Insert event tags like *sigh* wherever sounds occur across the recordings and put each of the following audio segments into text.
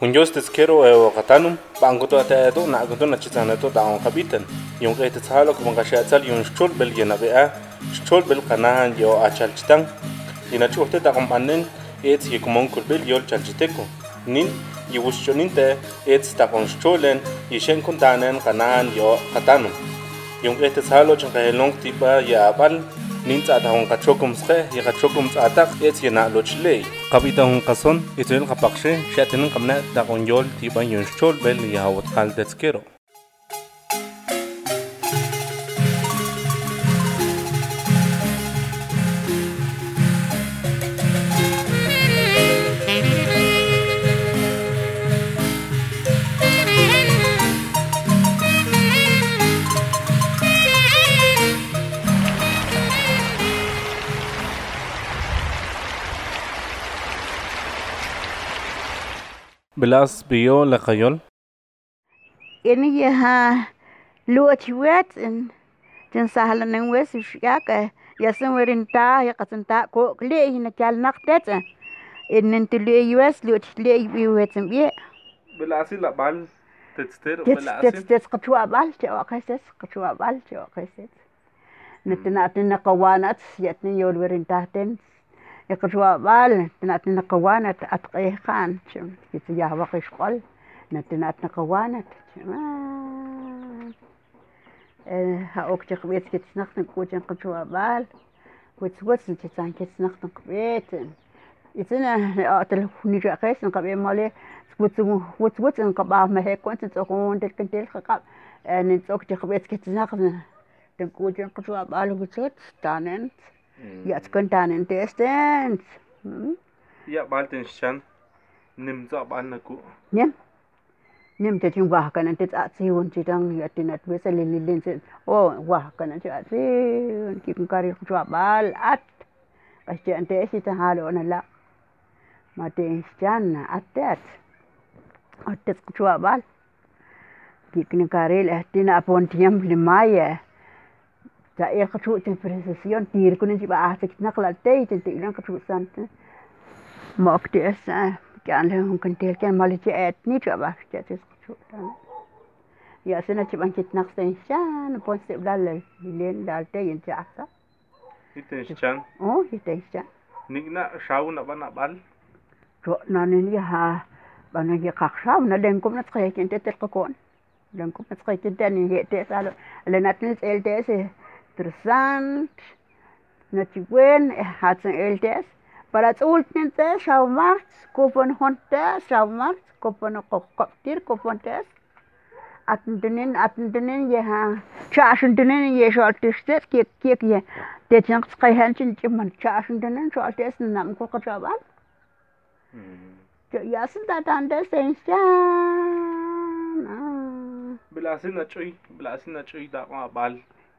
Hunjos te skero e katanum bangoto ata to na goto na chitana to daon kabitan. Yung kay te tsalo kung kasi atsal yung stol bel gena be a stol bel kanahan yo achal chitang. Dina chu te ta da kompanen et ye kumon kul bel yo chal chiteko. Nin yiwuschonin te et da kon stolen yishen kuntanen kanahan yo katanum. Yung kay te tsalo chang kay long tipa ya bal nin tsata hon ka chokum skhe ye ka chokum tsata ye tsi na lo chle kabita hon kason itel ka pakshe shatin kamna da onyol ti ban yun chol bel ya hot kal detskero بلاس بيو لقيول اني ها لوت ويت ان تن سهل ان ويس شياك يا سنورين تا يا قتن تا كو كلي ان تال نقتت ان انت لي يو اس لوت لي بي ويت ان بي بلاسي لا بال تتستر بلاسي تتس قتوا بال تي وقسس قتوا بال تي وقسس نتنا تن قوانات يتن يول يقشوا بال تنا تنا قوانات أتقيه خان. شم يتجاه وقش قل. نتنا تنا قوانات هاوك تقبيت كت سنختن كوتن قشوا بال وتسوتن تسان كت سنختن قبيتن يتنا أتل نجا قيس نقبي مالي وتسو وتسوتن Yatzkontanen testens. Yaqbalten xan nimzaqbalnaku. Nim. Nim tetin wahkanan tetsatsiun chitang yatinat vesalililin sen. Oh, wahkanan chatsi kipun kari chuabal at. Asche ante sita halo nala. Matin xan atet. Atet chuabal. Kipun kari lehtin apontiam limaye. ta e qachu'tin precesión tiirkunin xib'ajtik naqla'lteytin ti'ilán qachu'tsantin mo'ok ti'isa ka'an lejun junkantil ka'an malichi'eetni cha'bajxcha'tis qachu'tan ya'sina chib'an kitnaqstin xan pon sib'lal lilin la'alteyin cha'ajsa jitenxchan o jitenxchan nikna' xaw nab'an ab'al cho'nanin yaja b'anan yiqaqxaw nalenkum natqejkinti tilqakon lenkum natqejkinti anin ye'te'sa alo lenatnil tz'elte'si Der interessant, nochi wen, hatzen eldes, para ulten tes, schau machts, kupon hontes, schau machts, kupon koptir, kupon tes. Atentenen, atentenen, jeha, chaschentenen, ja, schaltest, kiek, kiek, ja. Der sind zwei Händchen, die man chaschentenen, schaltest, nam kokachaban. Ja, sind da dann das, denkst ja. Ah. Bilasin na chui, bilasin na chui, da mal.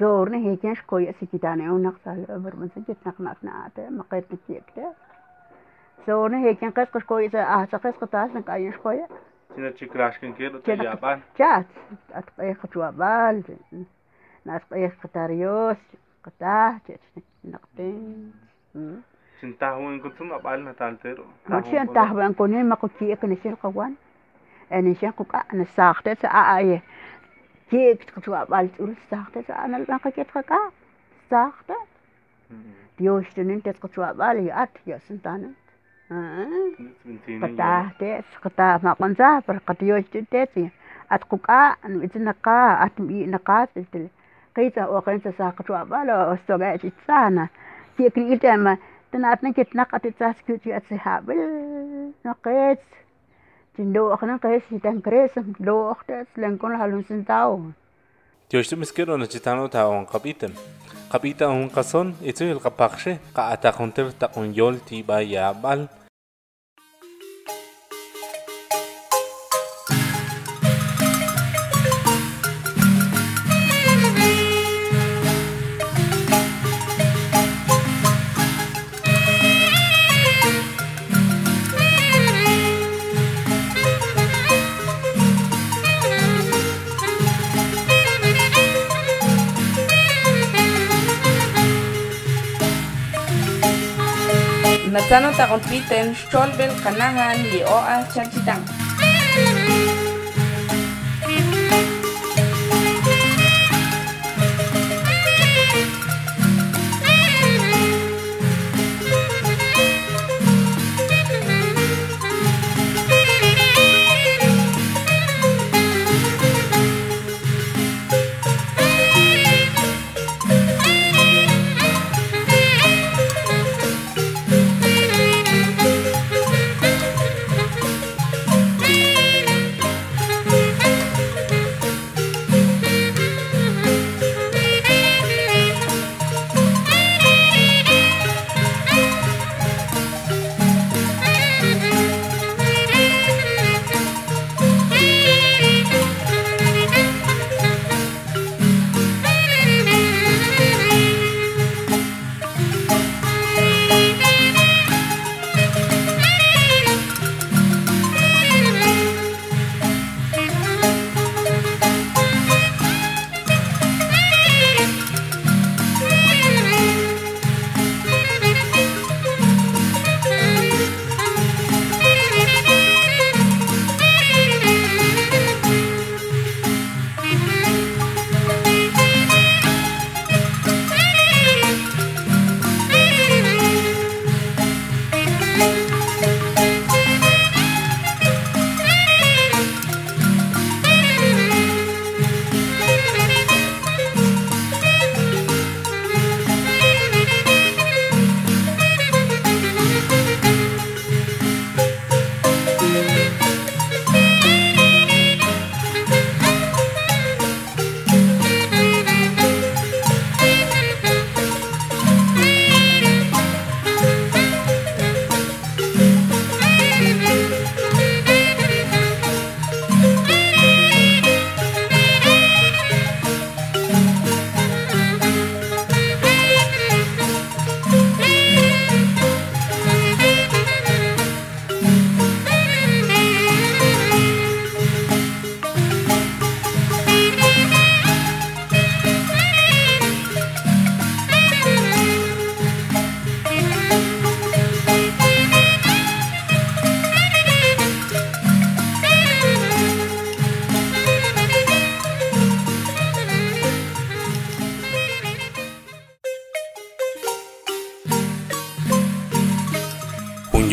زورنا هيك نش كوي سكتانة ونقص الأمر من سجت نعته ما قيت نتيكته زورنا هيك نقص قش كوي آه تقص قطاس نقايش كوي tina chikrashkin kero te yaban جات أتقي خطوة بال نتقي قطاريوس قطاه نقطين huin kuntum abal na taltero ما تشين تهوان كونين ما كوكي كنشين قوان أنا كوكا أنا ساخته ساعة كيك تقطع بالتقول ساخته أنا ما كيت خكا ساخته ديوش تنين تقطع بالي أت يا سنتانا قطع تيس قطع ما قنزا برقط يوش تيسي أتقوكا إتنقا أتمي نقاس قيتا وقيتا ساقطع بالا أستوغا تسانا كيك نيلتا ما تناتنا كيت نقا تتساس كيوتي أتسحابل نقيت تندو أخنا قيس تنكريس لو أختس لنكون هلون سنتاو Tioshtu miskero na chitano ta on kapitem. Kapita un kason itu il kapakshe ka ata konter ta on yol ti ba ya bal נתן אותה רות ביטן, שול בן חנהן, ליאורה צ'נצ'יטן.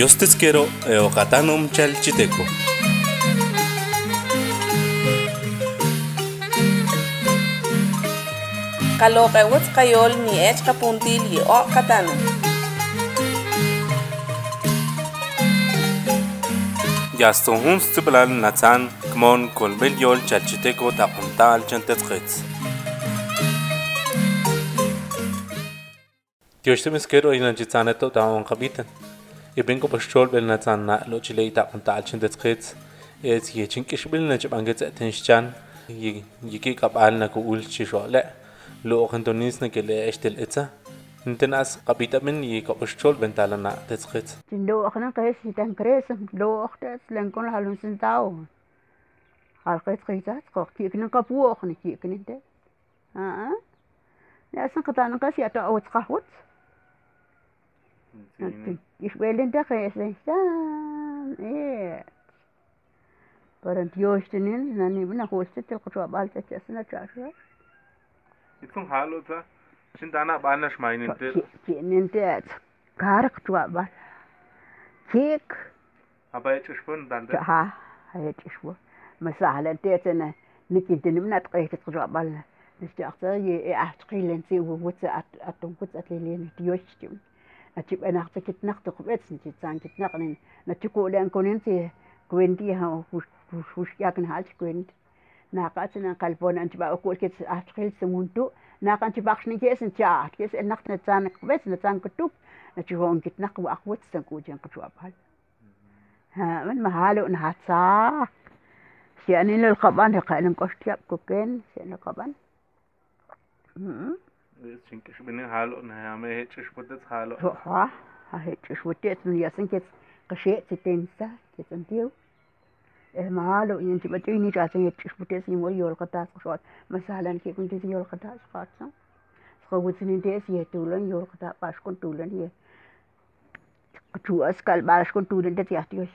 yostitzkero eokatanum eh, chalchiteco. Kalokewitz kayol ni ech kapuntil y o katanum. Yastohun stiblal natsan kmon kolbel yol chalchiteco tapuntal chantetzkitz. Dios te misquero y nanchitzaneto da un habiten. chantetzquetz. Tioshtemezquero inanchitzaneto taon kabitan. يبينكو بشول بلنا تانا لو تشلي تا قنتا علشان تتخيت إيز يچنكش بلنا جب أنجز تنشجان يكي قبالنا كقول شو لا لو أخنتو نيسنا كلا أشتل إتسا نتناس قبيتا من يكو بشول بنتالنا تتخيت لو أخنا قيس يتن كريس لو أختس لنكون حلون سنتاو حلقيت قيسات قوق كيكنا قبو أخنا كيكنا ده ها ناسن قطعنا قيس يأتو أوت قهوت Isbelen da Okay. Ich will den Dach essen. Барант ёштенин нани бина хостетел куча балта часна чаша. Итун халота чин дана бана шмайнин те. Кинин те кар куча ба. Кек. Аба эч шпун дан те. Ха, эч шпу. Масахлен те тена никин те нимна тқайт куча бална. Нистяхта е ахтқилен се вуца ат атун куц атлелен ёштим. atib anaqta kitnaqta qub'etsin chitsan kitnaqnin natiku'lan kunin si kuintiha wuxyakin jalch kuint naqa'tsin anqalpon anchipaq uku'lkitz ajchqil simuntu naqa anchipaqxninkesn chaajkis anaqt natsan qub'etz natsan kutuk nachijon kitnaq wa'aq witz tanku'chan qachu'apal wan mm-hmm. majalu' najatzaj xe'anin lulqab'an ri qa'lan k'oxtya'p kuken xe'an lulqab'an mm-hmm. شيئا للقبان هقالن كشتياب كوكين شيئا للقبان Chinkish bini halo na hame hechish putet halo. Ha, ha hechish putet min yasin kits qashet tensa kits antiu. Eh mahalo in ti batu ni jasin hechish putet ni mo yol qatas qshot. Masalan ki kunti yol qatas qatsa. Sqawut ni des ye tulan yol qata bash kun tulan ye. Kachuas kal balas kon tu den teti atios.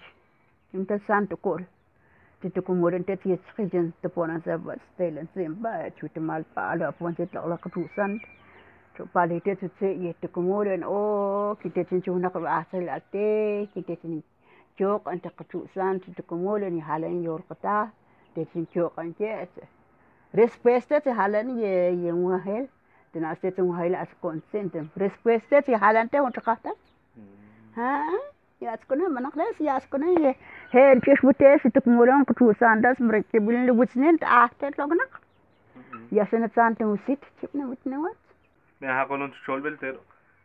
Yung ta santo kol. Tito kumurin teti et skijen te ponan sa bas telen palitetutsi yihtukumulun o kintetsin suunak asal ate kintetsin tioqan teqatsu'san tutukumulun jalan yorqata tetsin tioqan ye'atsa respuestatsi jalan ye yenwajel tinastetsin wajel asqontsintin respuestatsi jalan tehun tiqajtas ያስኩነ መናክለስ ያስኩነ ሄልፒሽ ቡቴስ ትክሙለን ኩቱሳንዳስ ምረክብልን ልውስኔን ጣአተን ሎግናክ ያሰነሳንተ ውሲት ችብነ ውትነዋት ne hakolon chol beltero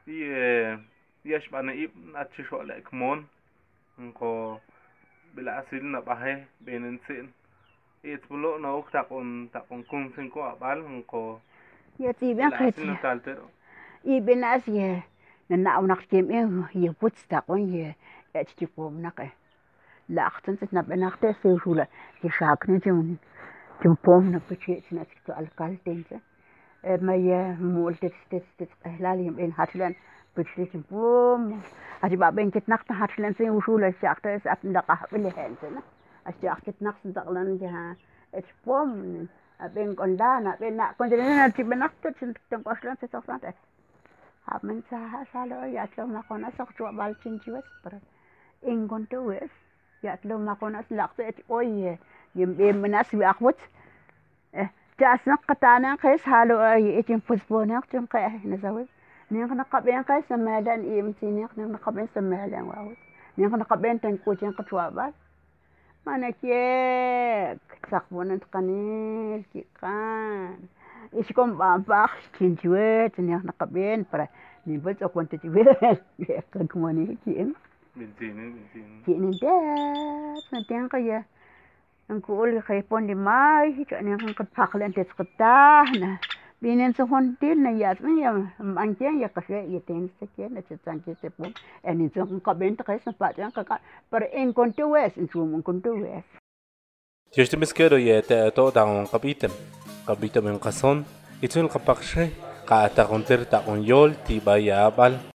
di diash bana ibn atche chol ekmon ko bela asil na bahe benen sen et bulo na ok takon takon kung sen ko abal ko ya ti ben khet na taltero i benas ye na na unak kem e ye putz takon ye et ti pom na ke la achten sit na benachte se hula ki shakne tun tun pom na pichet na ti alkaltense tin tin qaslan se sofrante. Haben sa salo ya tlo na kona sok chwa bal chin chiwes para. Ingon to wes. Ya tlo na kona slak et oye. Yem be menas wi akhwat. Eh jas nak katana kais halo ay itin pusbona tin ka na zawis. Nin kana qaben kais samadan im tinik nin تاسن قطعنا قيس هالو أي اتين فوزبونك تنقى هنا زاوز نيغ نقبين قيس مالان اي متي نيغ نيغ نقبين سمالان واوز. نيغ نقبين تنكوتين قطوابات. ما نكيك تاخبون نتقنيل كي قان إيش كون بامباخ تنجويت نيغ نقبين برا نيبوز اكون تتبير *laughs* يقلك موني كي ان من تين من تين من تين قيه Nkuul qipon limay cha'anem qatphaqla ntitzqtajna b'inin tzojontil nayas'an ya ma'anchen ya qaxe' ya tinsaken nachatzankisepon anitzon qakab'in taqee' napa't'in qaqa' pero inkuntiwes inchumon kuntiwes yextimizkero yete'atoo' daon qab'item qab'item inqason itzwin qapaqxej qa'atajontir taq'on yol tib'ayab'al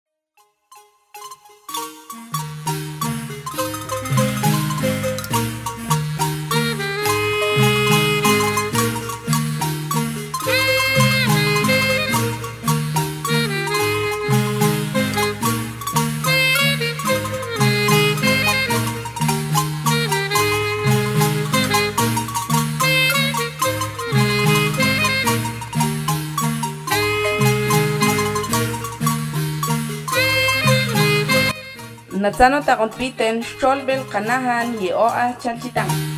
Natsano ta kompliten, cholbel kanahan, yeoa chanchitang.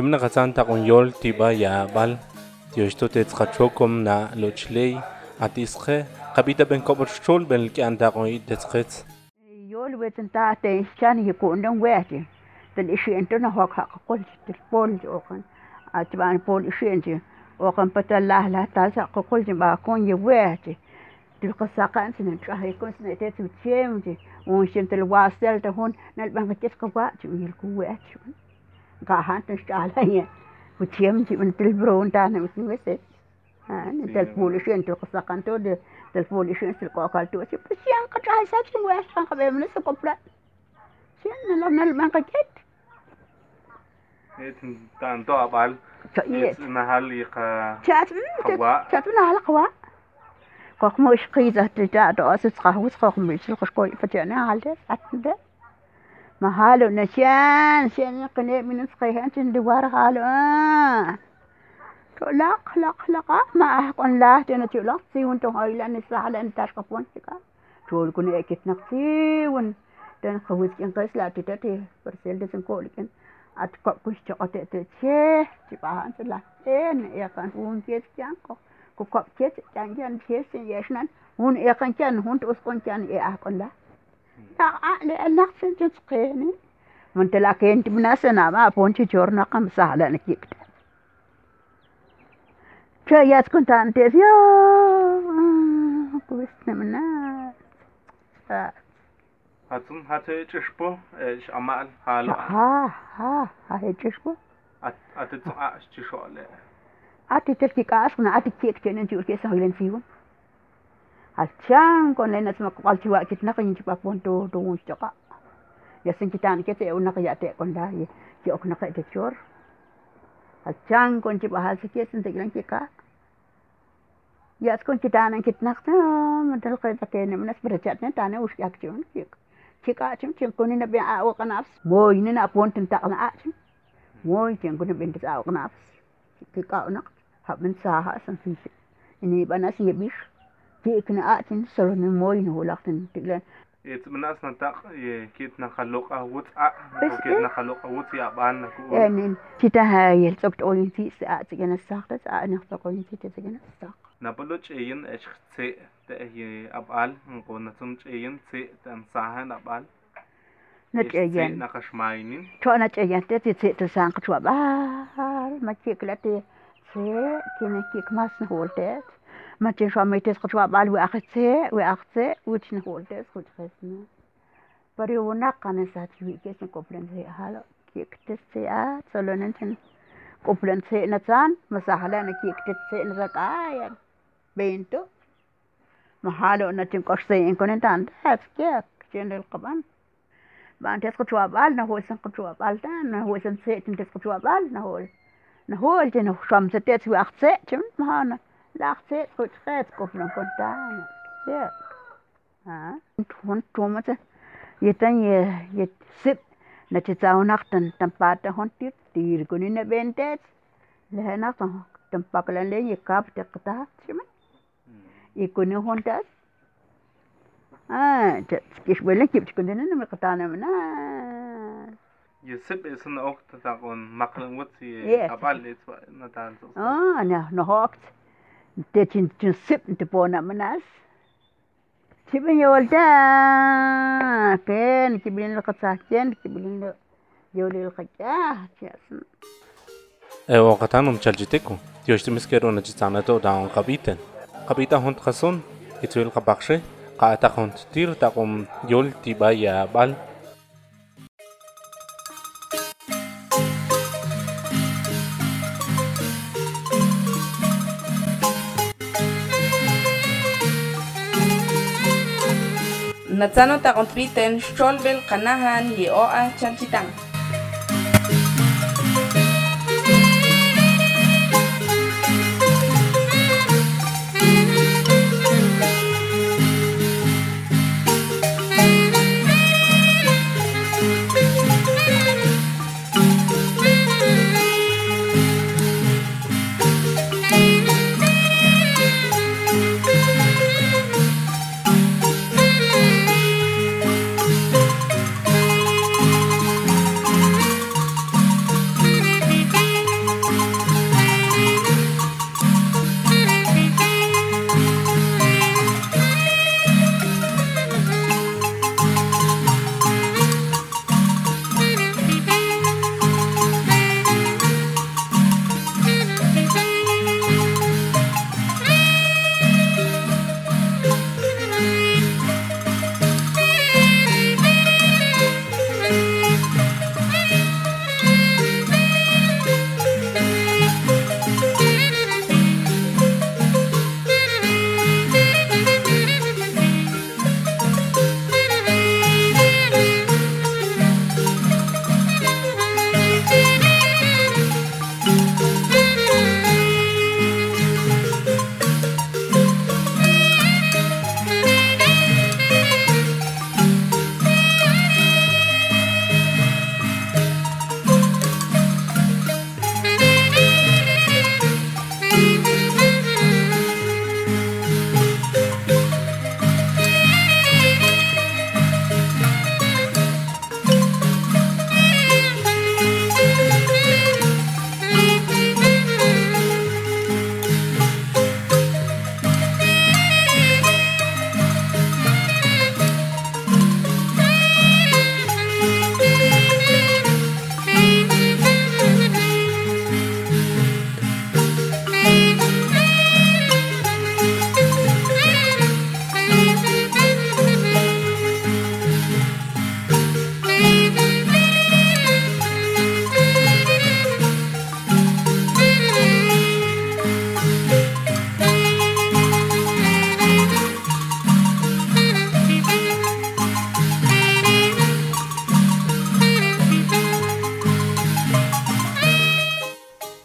Chimna kazan ta con yol tiba ya bal tioshto te tsachokom na lochlei atische kabita ben kober shol ben ki con itskets يول ويتن تاعتي كان يكون لهم واحد تلشي انت نهوك حق قلت تلبول جوكن اتبان بول اشي انت وقن بتلا لا تاسع قلت ما كون يواحد تلقى ساقان سنة شهر يكون سنة تاتي وتشيمتي ونشن تلواسل تهون نلبان كتسك وقت من الكوات قاهان تشتغل وتشيمتي من تلبرون تانا مثل مثل telefoonishen tilqasaqantoode telefoonishen tilqoqaltuasi pasian qatrahaisatsin weasqan qabeemnasa qopla sian nalornalman qaket tanto abal nahal iqa chatuna halaqwa qoqmo ishqiza titato asis qahwis qoqmo ishqoy fatana halde atde mahalo nashan shan qne min sqayhan tin diwar halo laq laq laqa ma ahqon la ما هالو نشان شان يقني من نسخي هانت ندور هالو آه. لا لا لا ما أحقن لا تنتي لا تسي وانتو هاي لأن السلاح لأن تاشقف وانتكا تقول كوني إكيت نقصي وان تن خوز كين قيس لا تتاتي برسيل دي سنقول كين. اتقاب كوش تقاتي تتشيه تباهان سلاح تين ايقان هون تيس كيان كو كو كوب تيس كيان كيان تيس يشنان. هون ايقان كيان هون توسقون كيان اي أحقن لا. Ta le nak sen ti qeni من تبناسنا ما بونتي جورنا قم سهلا نكيكت شايات كنت أنت يا كويسنا منا هاتون هاتي تشبو إيش أمال حالو ها ها هاي تشبو أت أت تشو على أتي تركي كاسنا أتي كيك تنين تقول كيس هايلن فيهم Achang kon lain nasma kwal chiwa kit nak nyi chipa pon tu tu ngus joka. Ya sing kita nak kete unak ya te kon dai. Ki ok nak de chor. Achang kon chipa hal se kete sing tegran ki ka. Ya skon kita nak kit nak ta madal kai ta ke ne munas berjat ne ta ne us yak chun ki. Ki ka chim chim kon ni a wa kanaps. Mo ini na pon tin tak na a chim. Mo ini kon ni ben ta wa kanaps. Ki ka unak hab men sa ha san sin. Ini banas ye bish. كيك نقاتن سرن موين هو لقتن تقلن يت من أصلا تق كيت نخلق أهوت أ بس كيت نخلق أهوت يا بان يعني تيتا هاي سوكت أولين في ساعة تجينا الساق ساعة نخلق أولين في تجينا الساق نبلو تشين إيش تي تأهي أبال نقول نتم تشين تي تنصاهن أبال نتجين نقش ماينين تو نتجين تتي تي تسانق تو بار ما كيك لتي تي كيك ماس وأختي وأختي وش نهولتت خد خسنا بريو نقنا ساتي كيس نكوبلن زي هلا كيك تسيا سولون تن كوبلن سي نتان مساهلا نكيك تسي نزكايا بينتو محالو نتن قشتين كون تان تاس كيك جن القبان بان تسقط بال نهول سنقط بال تان نهول سنسيت تسقط بال نهول نهول جن شمس تيت وأختي جم مهانا لا أختي خد خيط كوبلن كونتان كيك ها تون تومته يتن يتسب نتساو نقطن تنبات هون تير تير كوني نبنتت لها نقطن تنبقلن لي يكاب تقطع شمن يكوني هون تاس آه كيش بلن كيف تكون لنا مقطعنا منا يسب إسن أوقت تقون مقلن وتي Yes. أبال إتوا نتال آه Deci ce sip te pona manas. Sibin yo walta ken kibilin lo katsaken kibilin lo yoli lo katsa chiasan. E wakatan um chaljiteku. Tio shtimis kero na chitsana to daon kabiten. Kabita hont kason itwil kabakshe. Kaata hont tir takum yol tibaya bal. Natsano takontwiten xolbel kanahan yeoa chalchitán.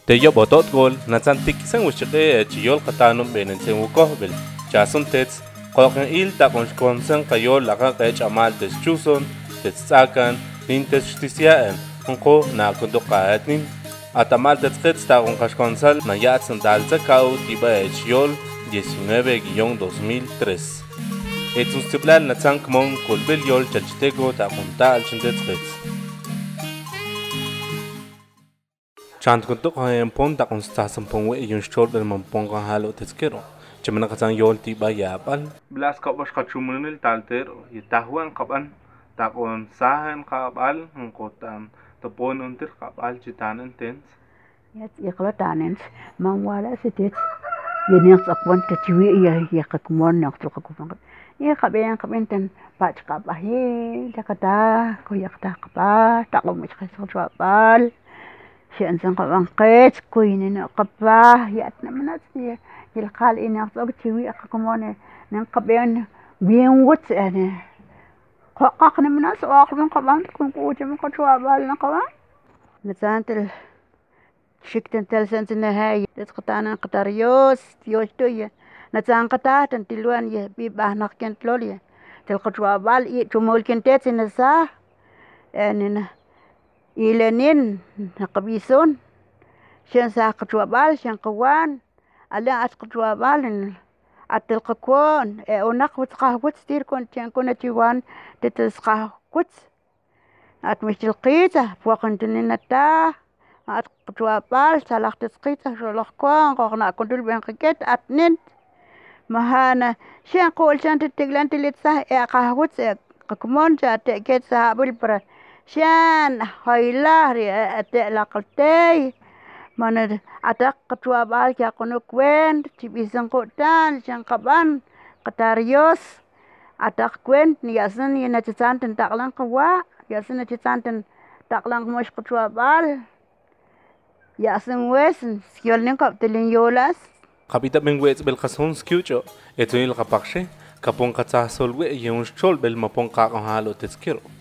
Chalchitang. Teyo botot gol natsan tikisan wishike chiyol katanum benen sen wukohbel chasun tets qoqen il ta konshkonsen kayol laka kech amal tes chuson tes tsakan nin tes shtisiaen unko na kundo qaatnin atamal tes qets ta konkashkonsal na yatsan dalza kau tiba chiyol 19-2003 Etsun stiplal natsan kmon kolbel yol chalchitego ta kunta al chintet qets chant kun tuk hayan pon ta kun sta sam pon we yun shol bel man pon kan halo teskero chemana ka sang yol ti ba ya pal blas ka bash ka chumunil talter y tahwan qaban ta kon sahan qabal hun qotan to pon untir qabal chitanen tens Yat yakla tanen man wala sitet yenek sakwan ta chiwi ya ya kakmon شأن سنقبان قيت كوين قباه يأتنا من أسنية يلقال إني أصاب تشوي أقكمون ننقبين بين وط أنا قاقنا من أس آخر من قبان تكون قوة من قطوة بالنا قبان نتانت ال شكتن تلسنت النهاية تتقطعنا قطاريوس يوشتوية نتان قطعت تلوان يبي باه كنت لولية تلقطوة بال إيه تمول كنتات نساه يعني ilanin nakabison siyang sa katuwabal siyang kawan alang at katuwabal e at talkakon e unak wat kahwat stir kon tiyan ko natiwan tatas kahwat at mishilkita buwakan tunin nata at katuwabal salak tatskita sholok kong kong na kundul bang kaget at nint. Mahana siyang kawal siyang titiglan tilit sa e kahwat e kakumon siya teket sa para Sian, hoilah ri eh, atek la kaltei. Mana ada ketua bal ya kono kwen, cipi sengkut dan jangkaban ketarios. Ada kwen ni asen ni nak cacan dan taklang lang kewa, asen nak cacan dan tak ketua bal. Ya asen wes, sekian ni kau telin yolas. Kapita mengwez bel kasun skiucho, itu ni lakapakshe. Kapung katsa solwe yung chol bel mapung kakong halo teskiro.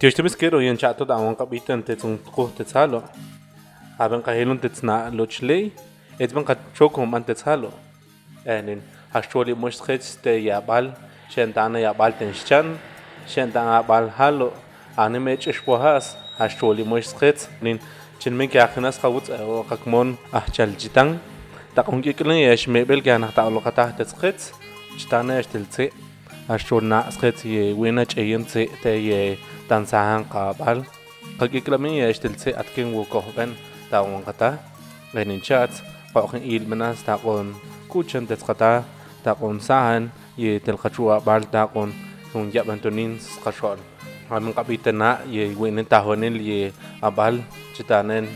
Teskiro Tiochtimis quiero yen chato da un capiten te tsun ko te tsalo. Aben ka helun te tsna lo chlei. Et ben ka choko man te tsalo. Enin hasholi moshkhets te yabal shentana yabal ten chan shentana bal halo anime chishpohas hasholi moshkhets nin chinmen ke akhinas qawut o kakmon ahchal jitang taqon kiklen yesh mebel gan ta lo qata te tskhets chitana yesh tiltse أشونا سخت يه وينا شيئين سه تي تنسان قابل خلق كلامي يشتل سه أتكن وكهبن تاون قتا لين شات قاكن إيل مناس تاون كوشن تسقطا تاون ساهن يه تلخشوا بال تاون هون جابن تونين سخشون هم قبيتنا يه وينا تاونين يه أبال جتانين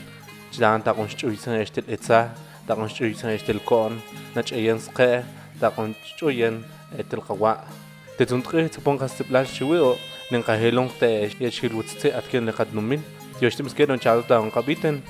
جدان تاون شويسن يشتل إتسا تاون شويسن يشتل كون نش أيان سقى تاون شويسن Тэ зүндгэ цэпонгас цэплаш шивэ нэн кахелонтэ яшхил утцэ аткэн лекат нумин. Ёштимскэн он чалта он кабитен